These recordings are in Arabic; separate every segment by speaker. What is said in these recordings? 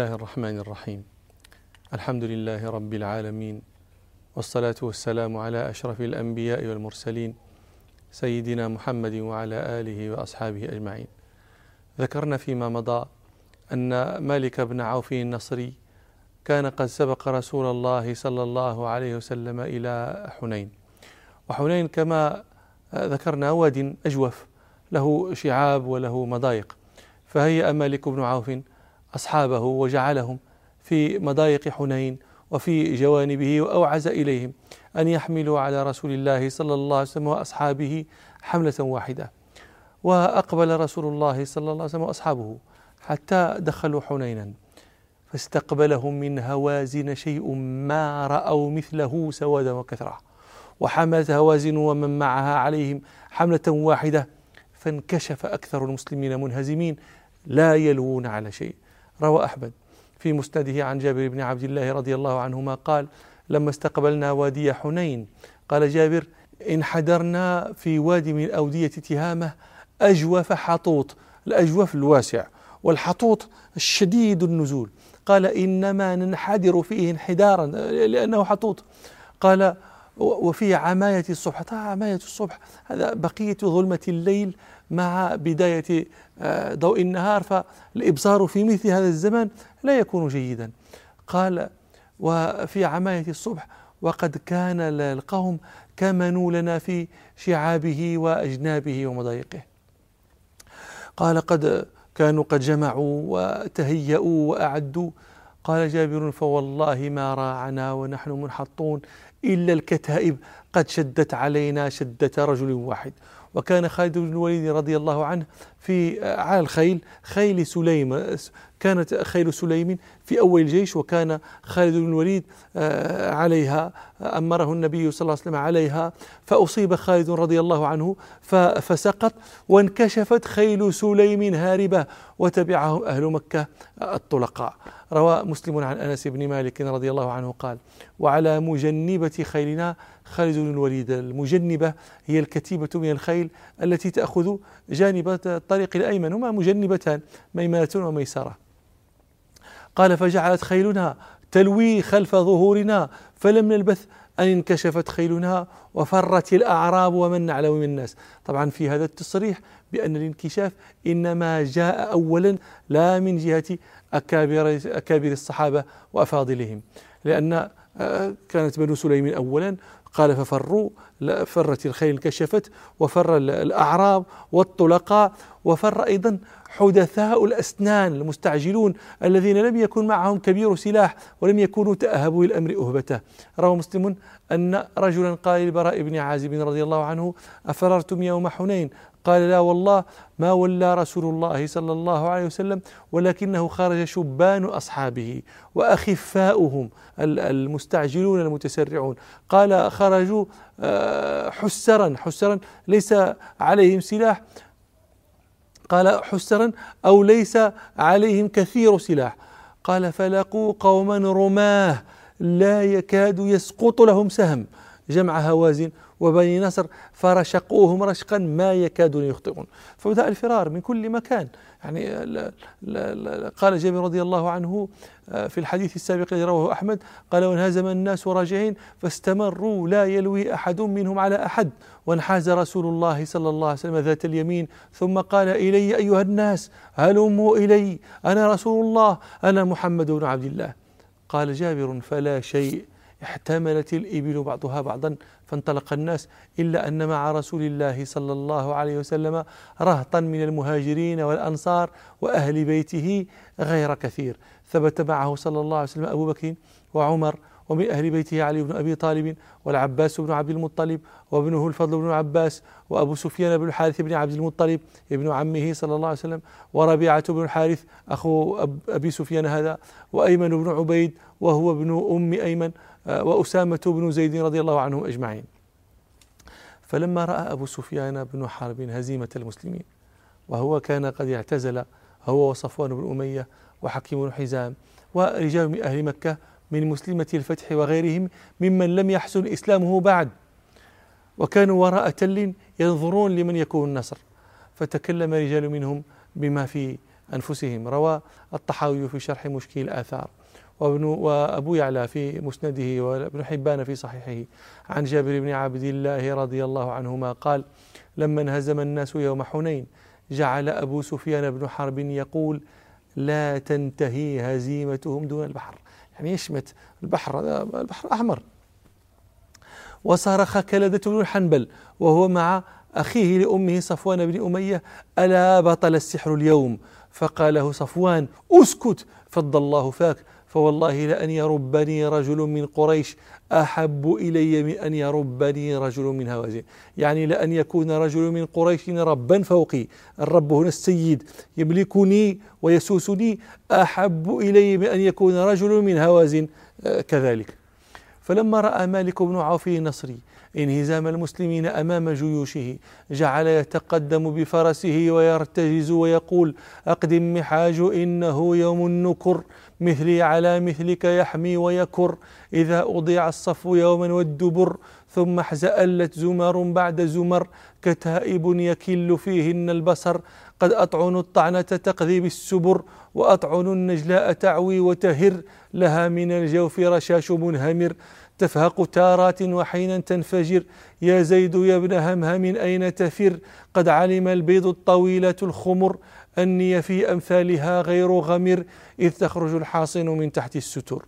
Speaker 1: الله الرحمن الرحيم. الحمد لله رب العالمين والصلاة والسلام على أشرف الأنبياء والمرسلين سيدنا محمد وعلى آله وأصحابه أجمعين. ذكرنا فيما مضى أن مالك بن عوف النصري كان قد سبق رسول الله صلى الله عليه وسلم إلى حنين. وحنين كما ذكرنا واد أجوف له شعاب وله مضايق. فهيأ مالك بن عوف أصحابه وجعلهم في مضايق حنين وفي جوانبه وأوعز إليهم أن يحملوا على رسول الله صلى الله عليه وسلم وأصحابه حملة واحدة. وأقبل رسول الله صلى الله عليه وسلم وأصحابه حتى دخلوا حنينا. فاستقبلهم من هوازن شيء ما رأوا مثله سوادا وكثرة. وحملت هوازن ومن معها عليهم حملة واحدة. فانكشف أكثر المسلمين منهزمين لا يلوون على شيء. روى أحمد. في مسنده عن جابر بن عبد الله رضي الله عنهما قال لما استقبلنا وادي حنين قال جابر انحدرنا في وادي من أودية تهامة أجوف حطوط. الأجوف الواسع والحطوط الشديد النزول. قال إنما ننحدر فيه انحدارا لأنه حطوط. قال وفي عماية الصبح. عماية الصبح. هذا بقية ظلمة الليل مع بداية آه، ضوء النهار. فالإبصار في مثل هذا الزمان لا يكون جيدا. قال وفي عماية الصبح وقد كان القوم كمنوا لنا في شعابه وأجنابه ومضايقه. قال قد كانوا قد جمعوا وتهيأوا وأعدوا. قال جابر فوالله ما راعنا ونحن منحطون. إلا الكتائب قد شدت علينا شدة رجل واحد. وكان خالد بن الوليد رضي الله عنه في على الخيل خيل سليم كانت خيل سليم في أول الجيش وكان خالد بن الوليد آه، عليها أمره النبي صلى الله عليه وسلم عليها فأصيب خالد رضي الله عنه فسقط وانكشفت خيل سليم هاربة وتبعهم أهل مكة الطلقاء. روى مسلم عن أنس بن مالك رضي الله عنه قال وعلى مجنبة خيلنا خالد بن الوليد المجنبة هي الكتيبة من الخيل التي تأخذ جانب الطريق الأيمن هما مجنبتان ميمنة وميسرة. قال فجعلت خيلنا تلوي خلف ظهورنا فلم نلبث أن انكشفت خيلنا وفرت الأعراب ومن نعلم من الناس. طبعا في هذا التصريح بأن الانكشاف إنما جاء أولا لا من جهة أكابر, أكابر الصحابة وأفاضلهم. لأن آه، كانت بنو سليم أولا قال ففروا فرت الخيل انكشفت وفر الأعراب والطلقاء وفر أيضا حدثاء الأسنان المستعجلون الذين لم يكن معهم كبير سلاح ولم يكونوا تأهبوا للأمر أهبته. روى مسلم أن رجلا قال لبراء بن عازب رضي الله عنه أفررتم يوم حنين؟ قال لا والله ما ولى رسول الله صلى الله عليه وسلم ولكنه خرج شبان أصحابه وأخفاؤهم المستعجلون المتسرعون. قال خرجوا آه، حسرا حسرا ليس عليهم سلاح. قال حسرا أو ليس عليهم كثير سلاح. قال فلقوا قوما رماة لا يكاد يسقط لهم سهم. جمع هوازن وبني نصر فرشقوهم رشقا ما يكادون يخطئون. فبدأ الفرار من كل مكان. يعني قال جابر رضي الله عنه آه، في الحديث السابق الذي رواه أحمد قال وانهزم الناس راجعين فاستمروا لا يلوي أحد منهم على أحد. وانحاز رسول الله صلى الله عليه وسلم ذات اليمين. ثم قال إلي أيها الناس هلموا إلي. أنا رسول الله. أنا محمد بن عبد الله. قال جابر فلا شيء. احتملت الإبل بعضها بعضا فانطلق الناس إلا أن مع رسول الله صلى الله عليه وسلم رهطا من المهاجرين والأنصار وأهل بيته غير كثير. ثبت معه صلى الله عليه وسلم أبو بكر وعمر ومن أهل بيته علي بن أبي طالب والعباس بن عبد المطلب وابنه الفضل بن عباس وأبو سفيان بن الحارث بن عبد المطلب ابن عمه صلى الله عليه وسلم وربيعة بن الحارث أخو أبي سفيان هذا وأيمن بن عبيد وهو ابن أم أيمن وأسامة بن زيد رضي الله عنهم أجمعين. فلما رأى أبو سفيان بن حرب هزيمة المسلمين وهو كان قد اعتزل هو وصفوان بن أمية وحكيم بن حزام ورجال من أهل مكة من مسلمة الفتح وغيرهم ممن لم يحسن إسلامه بعد. وكانوا وراء تل ينظرون لمن يكون النصر. فتكلم رجال منهم بما في أنفسهم. روى الطحاوي في شرح مشكل الآثار. وابن وأبو يعلى في مسنده وابن حبان في صحيحه. عن جابر بن عبد الله رضي الله عنهما قال لما انهزم الناس يوم حنين جعل أبو سفيان بن حرب يقول لا تنتهي هزيمتهم دون البحر. يعني يشمت البحر البحر الأحمر وصرخ كلدة بن حنبل وهو مع أخيه لأمه صفوان بن أمية ألا بطل السحر اليوم؟ فقال له صفوان أسكت فض الله فاك. فوالله لأن يربني رجل من قريش أحب إلي من أن يربني رجل من هوازن. يعني لأن يكون رجل من قريش ربا فوقي. الرب هنا السيد يملكني ويسوسني أحب إلي من أن يكون رجل من هوازن. آه، كذلك. فلما رأى مالك بن عوف النصري انهزام المسلمين أمام جيوشه جعل يتقدم بفرسه ويرتجز ويقول أقدم محاج إنه يوم النكر مثلي على مثلك يحمي ويكر. إذا أضيع الصف يوما والدبر ثم احزألت زمر بعد زمر. كتائب يكل فيهن البصر قد أطعن الطعنة تقذي بالسبر وأطعن النجلاء تعوي وتهر لها من الجوف رشاش منهمر. تفهق تارات وحينا تنفجر يا زيد يا ابن همهم أين تفر؟ قد علم البيض الطويلة الخمر أني في أمثالها غير غمر إذ تخرج الحاصن من تحت الستر.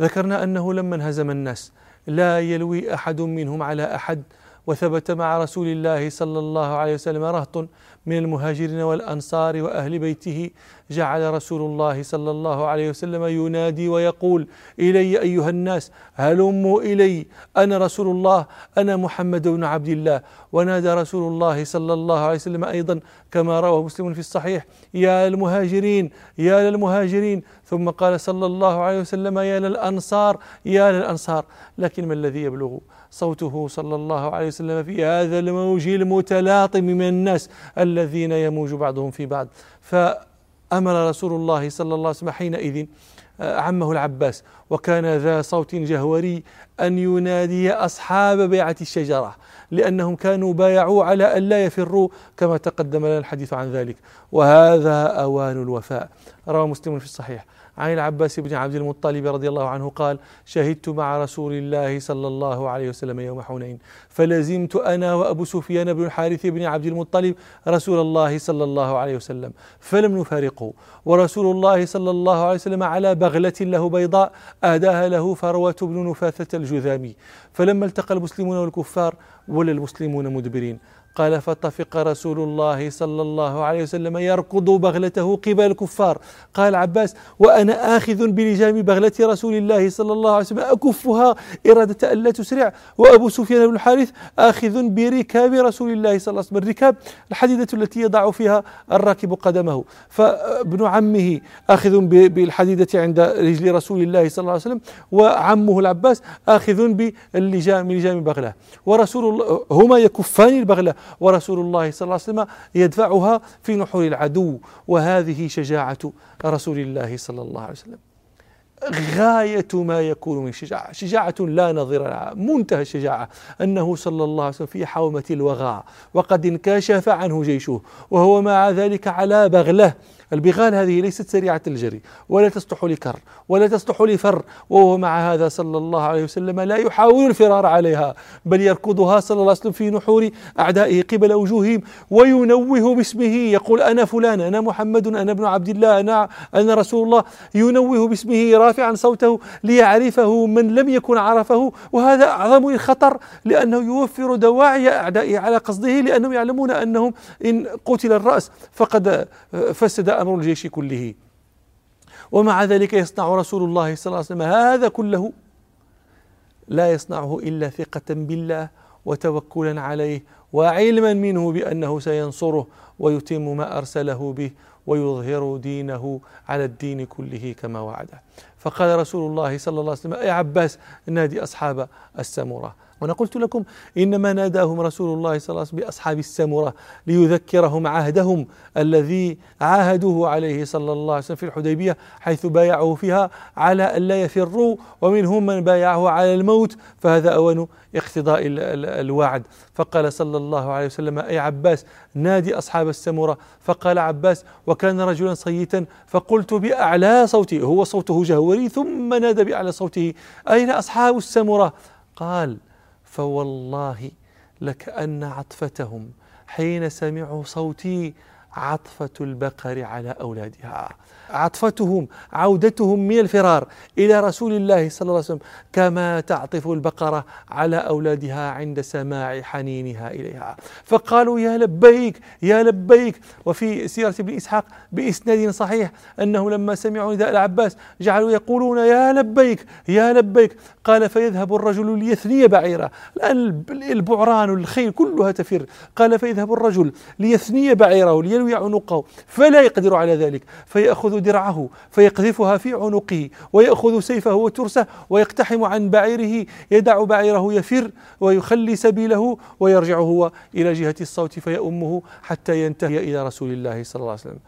Speaker 1: ذكرنا أنه لما انهزم الناس لا يلوي أحد منهم على أحد. وثبت مع رسول الله صلى الله عليه وسلم رهط من المهاجرين والأنصار وأهل بيته. جعل رسول الله صلى الله عليه وسلم ينادي ويقول إلي أيها الناس هلموا إلي. أنا رسول الله أنا محمد بن عبد الله. ونادى رسول الله صلى الله عليه وسلم أيضا كما روى مسلم في الصحيح يا للمهاجرين يا للمهاجرين. ثم قال صلى الله عليه وسلم يا للأنصار يا للأنصار. لكن ما الذي يبلغ صوته صلى الله عليه وسلم في هذا الموج المتلاطم من الناس الذين يموج بعضهم في بعض. فأمر رسول الله صلى الله عليه وسلم حينئذ آه، عمه العباس وكان ذا صوت جهوري أن ينادي أصحاب بيعة الشجرة لأنهم كانوا بايعوا على أن لا يفروا كما تقدم لنا الحديث عن ذلك. وهذا أوان الوفاء. روى مسلم في الصحيح. عن العباس بن عبد المطلب رضي الله عنه قال شهدت مع رسول الله صلى الله عليه وسلم يوم حنين فلزمت أنا وأبو سفيان بن الحارث بن عبد المطلب رسول الله صلى الله عليه وسلم فلم نفارقه ورسول الله صلى الله عليه وسلم على بغلة له بيضاء أهداها له فروة بن نفاثة الجذامي فلما التقى المسلمون والكفار ولا المسلمون مدبرين. قال فطفق رسول الله صلى الله عليه وسلم يركض بغلته قبل الكفار. قال عباس وأنا آخذ بلجام بغلة رسول الله صلى الله عليه وسلم أكفها إرادة ألا تسرع. وأبو سفيان بن الحارث آخذ بركاب رسول الله صلى الله عليه وسلم الركاب الحديدة التي يضع فيها الراكب قدمه. فابن عمه آخذ بالحديدة عند رجل رسول الله صلى الله عليه وسلم وعمه العباس آخذ باللجام لجام بغلة. ورسول الله هما يكفان البغلة. ورسول الله صلى الله عليه وسلم يدفعها في نحور العدو وهذه شجاعة رسول الله صلى الله عليه وسلم. غاية ما يكون من شجاعة. شجاعة لا نظير لها. منتهى الشجاعة أنه صلى الله عليه وسلم في حومة الوغى وقد انكشف عنه جيشه وهو مع ذلك على بغلة. البغال هذه ليست سريعة الجري ولا تصلح لكر ولا تصلح لفر وهو مع هذا صلى الله عليه وسلم لا يحاول الفرار عليها بل يركضها صلى الله عليه وسلم في نحور أعدائه قبل وجوههم وينوه باسمه يقول أنا فلان أنا محمد أنا ابن عبد الله أنا أنا رسول الله ينوه باسمه رافعا صوته ليعرفه من لم يكن عرفه وهذا أعظم الخطر لأنه يوفر دواعي أعدائه على قصده لأنهم يعلمون أنهم إن قتل الرأس فقد فسد أمر الجيش كله. ومع ذلك يصنع رسول الله صلى الله عليه وسلم هذا كله. لا يصنعه إلا ثقة بالله وتوكلا عليه وعلما منه بأنه سينصره ويتم ما أرسله به ويظهر دينه على الدين كله كما وعده. فقال رسول الله صلى الله عليه وسلم يا عباس نادي أصحاب السمرة وأنا قلت لكم إنما ناداهم رسول الله صلى الله عليه وسلم بأصحاب السمرة ليذكرهم عهدهم الذي عاهدوه عليه صلى الله عليه وسلم في الحديبية حيث بايعه فيها على ألا يفروا ومنهم من بايعه على الموت فهذا أوان اقتضاء الوعد. فقال صلى الله عليه وسلم أي عباس نادي أصحاب السمرة فقال عباس وكان رجلا صيتا. فقلت بأعلى صوتي هو صوته جهوري ثم نادى بأعلى صوته أين أصحاب السمرة قال فوالله لكأن عطفتهم. حين سمعوا صوتي عطفة البقر على أولادها. عطفتهم عودتهم من الفرار إلى رسول الله صلى الله عليه وسلم كما تعطف البقرة على أولادها عند سماع حنينها إليها. فقالوا يا لبيك يا لبيك. وفي سيرة ابن إسحاق بإسناد صحيح أنه لما سمعوا نداء العباس جعلوا يقولون يا لبيك يا لبيك. قال فيذهب الرجل ليثني بعيره. البعران الخيل كلها تفر. قال فيذهب الرجل ليثني بعيره ليلوي عنقه فلا يقدر على ذلك. فيأخذ درعه فيقذفها في عنقه ويأخذ سيفه وترسه ويقتحم عن بعيره يدع بعيره يفر ويخلي سبيله ويرجع هو إلى جهة الصوت فيأمه حتى ينتهي إلى رسول الله صلى الله عليه وسلم.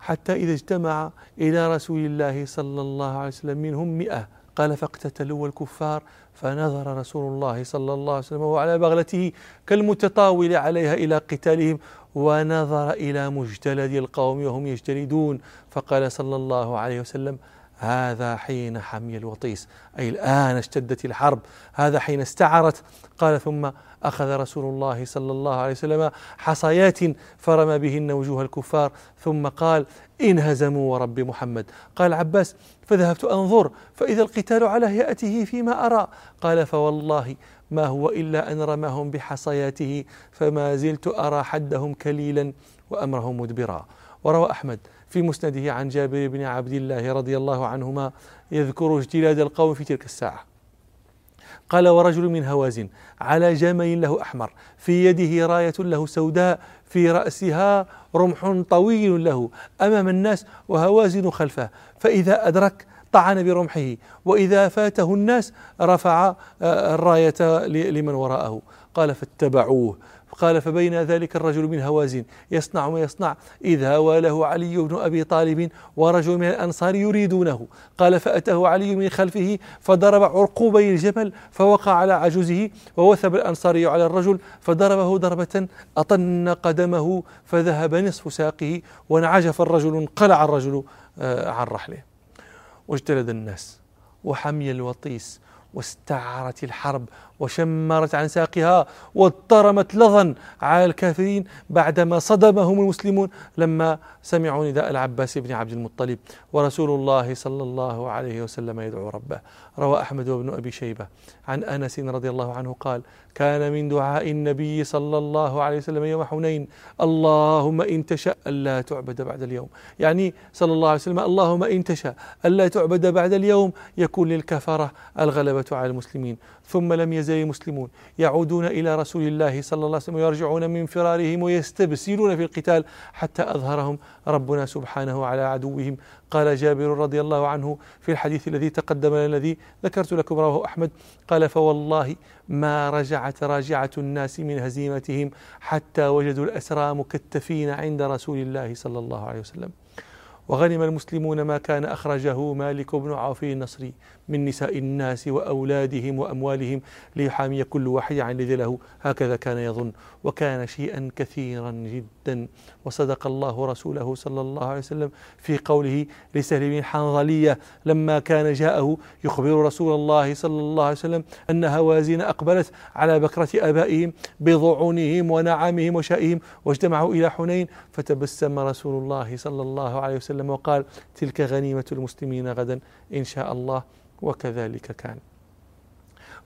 Speaker 1: حتى إذا اجتمع إلى رسول الله صلى الله عليه وسلم منهم مئة. قال فاقتتلوا الكفار. فنظر رسول الله صلى الله عليه وسلم وعلى بغلته كالمتطاول عليها إلى قتالهم ونظر إلى مجتلد القوم وهم يجتلدون. فقال صلى الله عليه وسلم هذا حين حمي الوطيس. أي الآن اشتدت الحرب. هذا حين استعرت. قال ثم أخذ رسول الله صلى الله عليه وسلم حصيات فرمى بهن وجوه الكفار. ثم قال انهزموا ورب محمد. قال عباس فذهبت أنظر فإذا القتال على هيئته فيما أرى. قال فوالله ما هو إلا أن رماهم بحصياته فما زلت أرى حدهم كليلا وأمرهم مدبرا. وروى أحمد في مسنده عن جابر بن عبد الله رضي الله عنهما يذكر اجتلاد القوم في تلك الساعة. قال ورجل من هوازن على جمل له أحمر في يده راية له سوداء في رأسها رمح طويل له أمام الناس وهوازن خلفه فإذا أدرك طعن برمحه وإذا فاته الناس رفع آه، الراية لمن وراءه. قال فاتبعوه. قال فبين ذلك الرجل من هوازن يصنع ما يصنع. إذ هوى له علي بن أبي طالب ورجل من الأنصار يريدونه. قال فأتاه علي من خلفه فضرب عرقوبي الجبل فوقع على عجوزه ووثب الأنصاري على الرجل فضربه ضربة أطن قدمه فذهب نصف ساقه وانعجف الرجل انقلع الرجل آه، عن رحله. واجتلد الناس وحمي الوطيس واستعرت الحرب وشمرت عن ساقها واضطرمت لظا على الكافرين بعدما صدمهم المسلمون لما سمعوا نداء العباس بن عبد المطلب. ورسول الله صلى الله عليه وسلم يدعو ربه. روى أحمد وابن أبي شيبة. عن أنس رضي الله عنه قال كان من دعاء النبي صلى الله عليه وسلم يوم حنين اللهم إن تشاء ألا تعبد بعد اليوم. يعني صلى الله عليه وسلم اللهم إن تشاء ألا تعبد بعد اليوم. يكون للكفرة الغلبة على المسلمين. ثم لم يزل المسلمون يعودون إلى رسول الله صلى الله عليه وسلم ويرجعون من فرارهم ويستبسلون في القتال حتى أظهرهم ربنا سبحانه على عدوهم. قال جابر رضي الله عنه في الحديث الذي تقدم الذي ذكرت لكم رواه أحمد قال فوالله ما رجعت راجعة الناس من هزيمتهم حتى وجدوا الأسرى مكتفين عند رسول الله صلى الله عليه وسلم. وغنم المسلمون ما كان أخرجه مالك بن عوف النصري من نساء الناس وأولادهم وأموالهم ليحامي كل واحد عن الذي له. هكذا كان يظن وكان شيئا كثيرا جدا. وصدق الله رسوله صلى الله عليه وسلم في قوله لسهل بن حنظلية. لما كان جاءه يخبر رسول الله صلى الله عليه وسلم أن هوازن أقبلت على بكرة آبائهم بضعونهم ونعامهم وشائهم واجتمعوا إلى حنين. فتبسم رسول الله صلى الله عليه وسلم وقال تلك غنيمة المسلمين غدا إن شاء الله. وكذلك كان.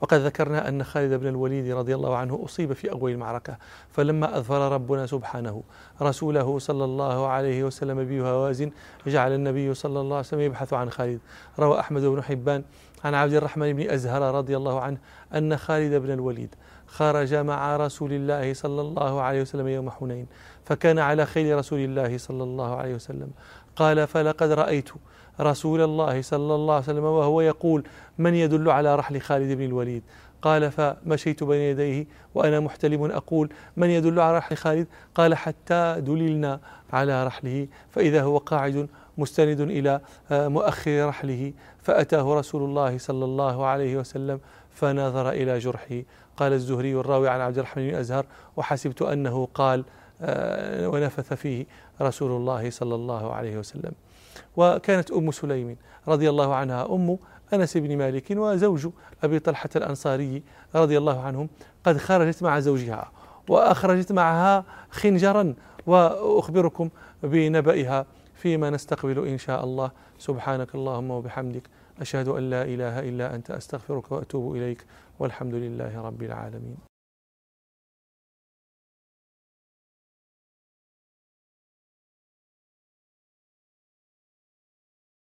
Speaker 1: وقد ذكرنا أن خالد بن الوليد رضي الله عنه أصيب في أول المعركة فلما أظفر ربنا سبحانه رسوله صلى الله عليه وسلم بهوازن جعل النبي صلى الله عليه وسلم يبحث عن خالد. روى أحمد بن حبان عن عبد الرحمن بن أزهر رضي الله عنه أن خالد بن الوليد خرج مع رسول الله صلى الله عليه وسلم يوم حنين فكان على خيل رسول الله صلى الله عليه وسلم. قال فلقد رأيت رسول الله صلى الله عليه وسلم وهو يقول من يدل على رحل خالد بن الوليد؟ قال فمشيت بين يديه وأنا محتلم. أقول من يدل على رحل خالد؟ قال حتى دللنا على رحله فإذا هو قاعد مستند إلى آه، مؤخر رحله فأتاه رسول الله صلى الله عليه وسلم فنظر إلى جرحه. قال الزهري الراوي عن عبد الرحمن بن أزهر وحسبت أنه قال آه، ونفث فيه رسول الله صلى الله عليه وسلم. وكانت أم سليم رضي الله عنها أم أنس بن مالك وزوج أبي طلحة الأنصاري رضي الله عنهم قد خرجت مع زوجها وأخرجت معها خنجرا وأخبركم بنبئها فيما نستقبل إن شاء الله. سبحانك اللهم وبحمدك. أشهد أن لا إله إلا أنت أستغفرك وأتوب إليك. والحمد لله رب العالمين.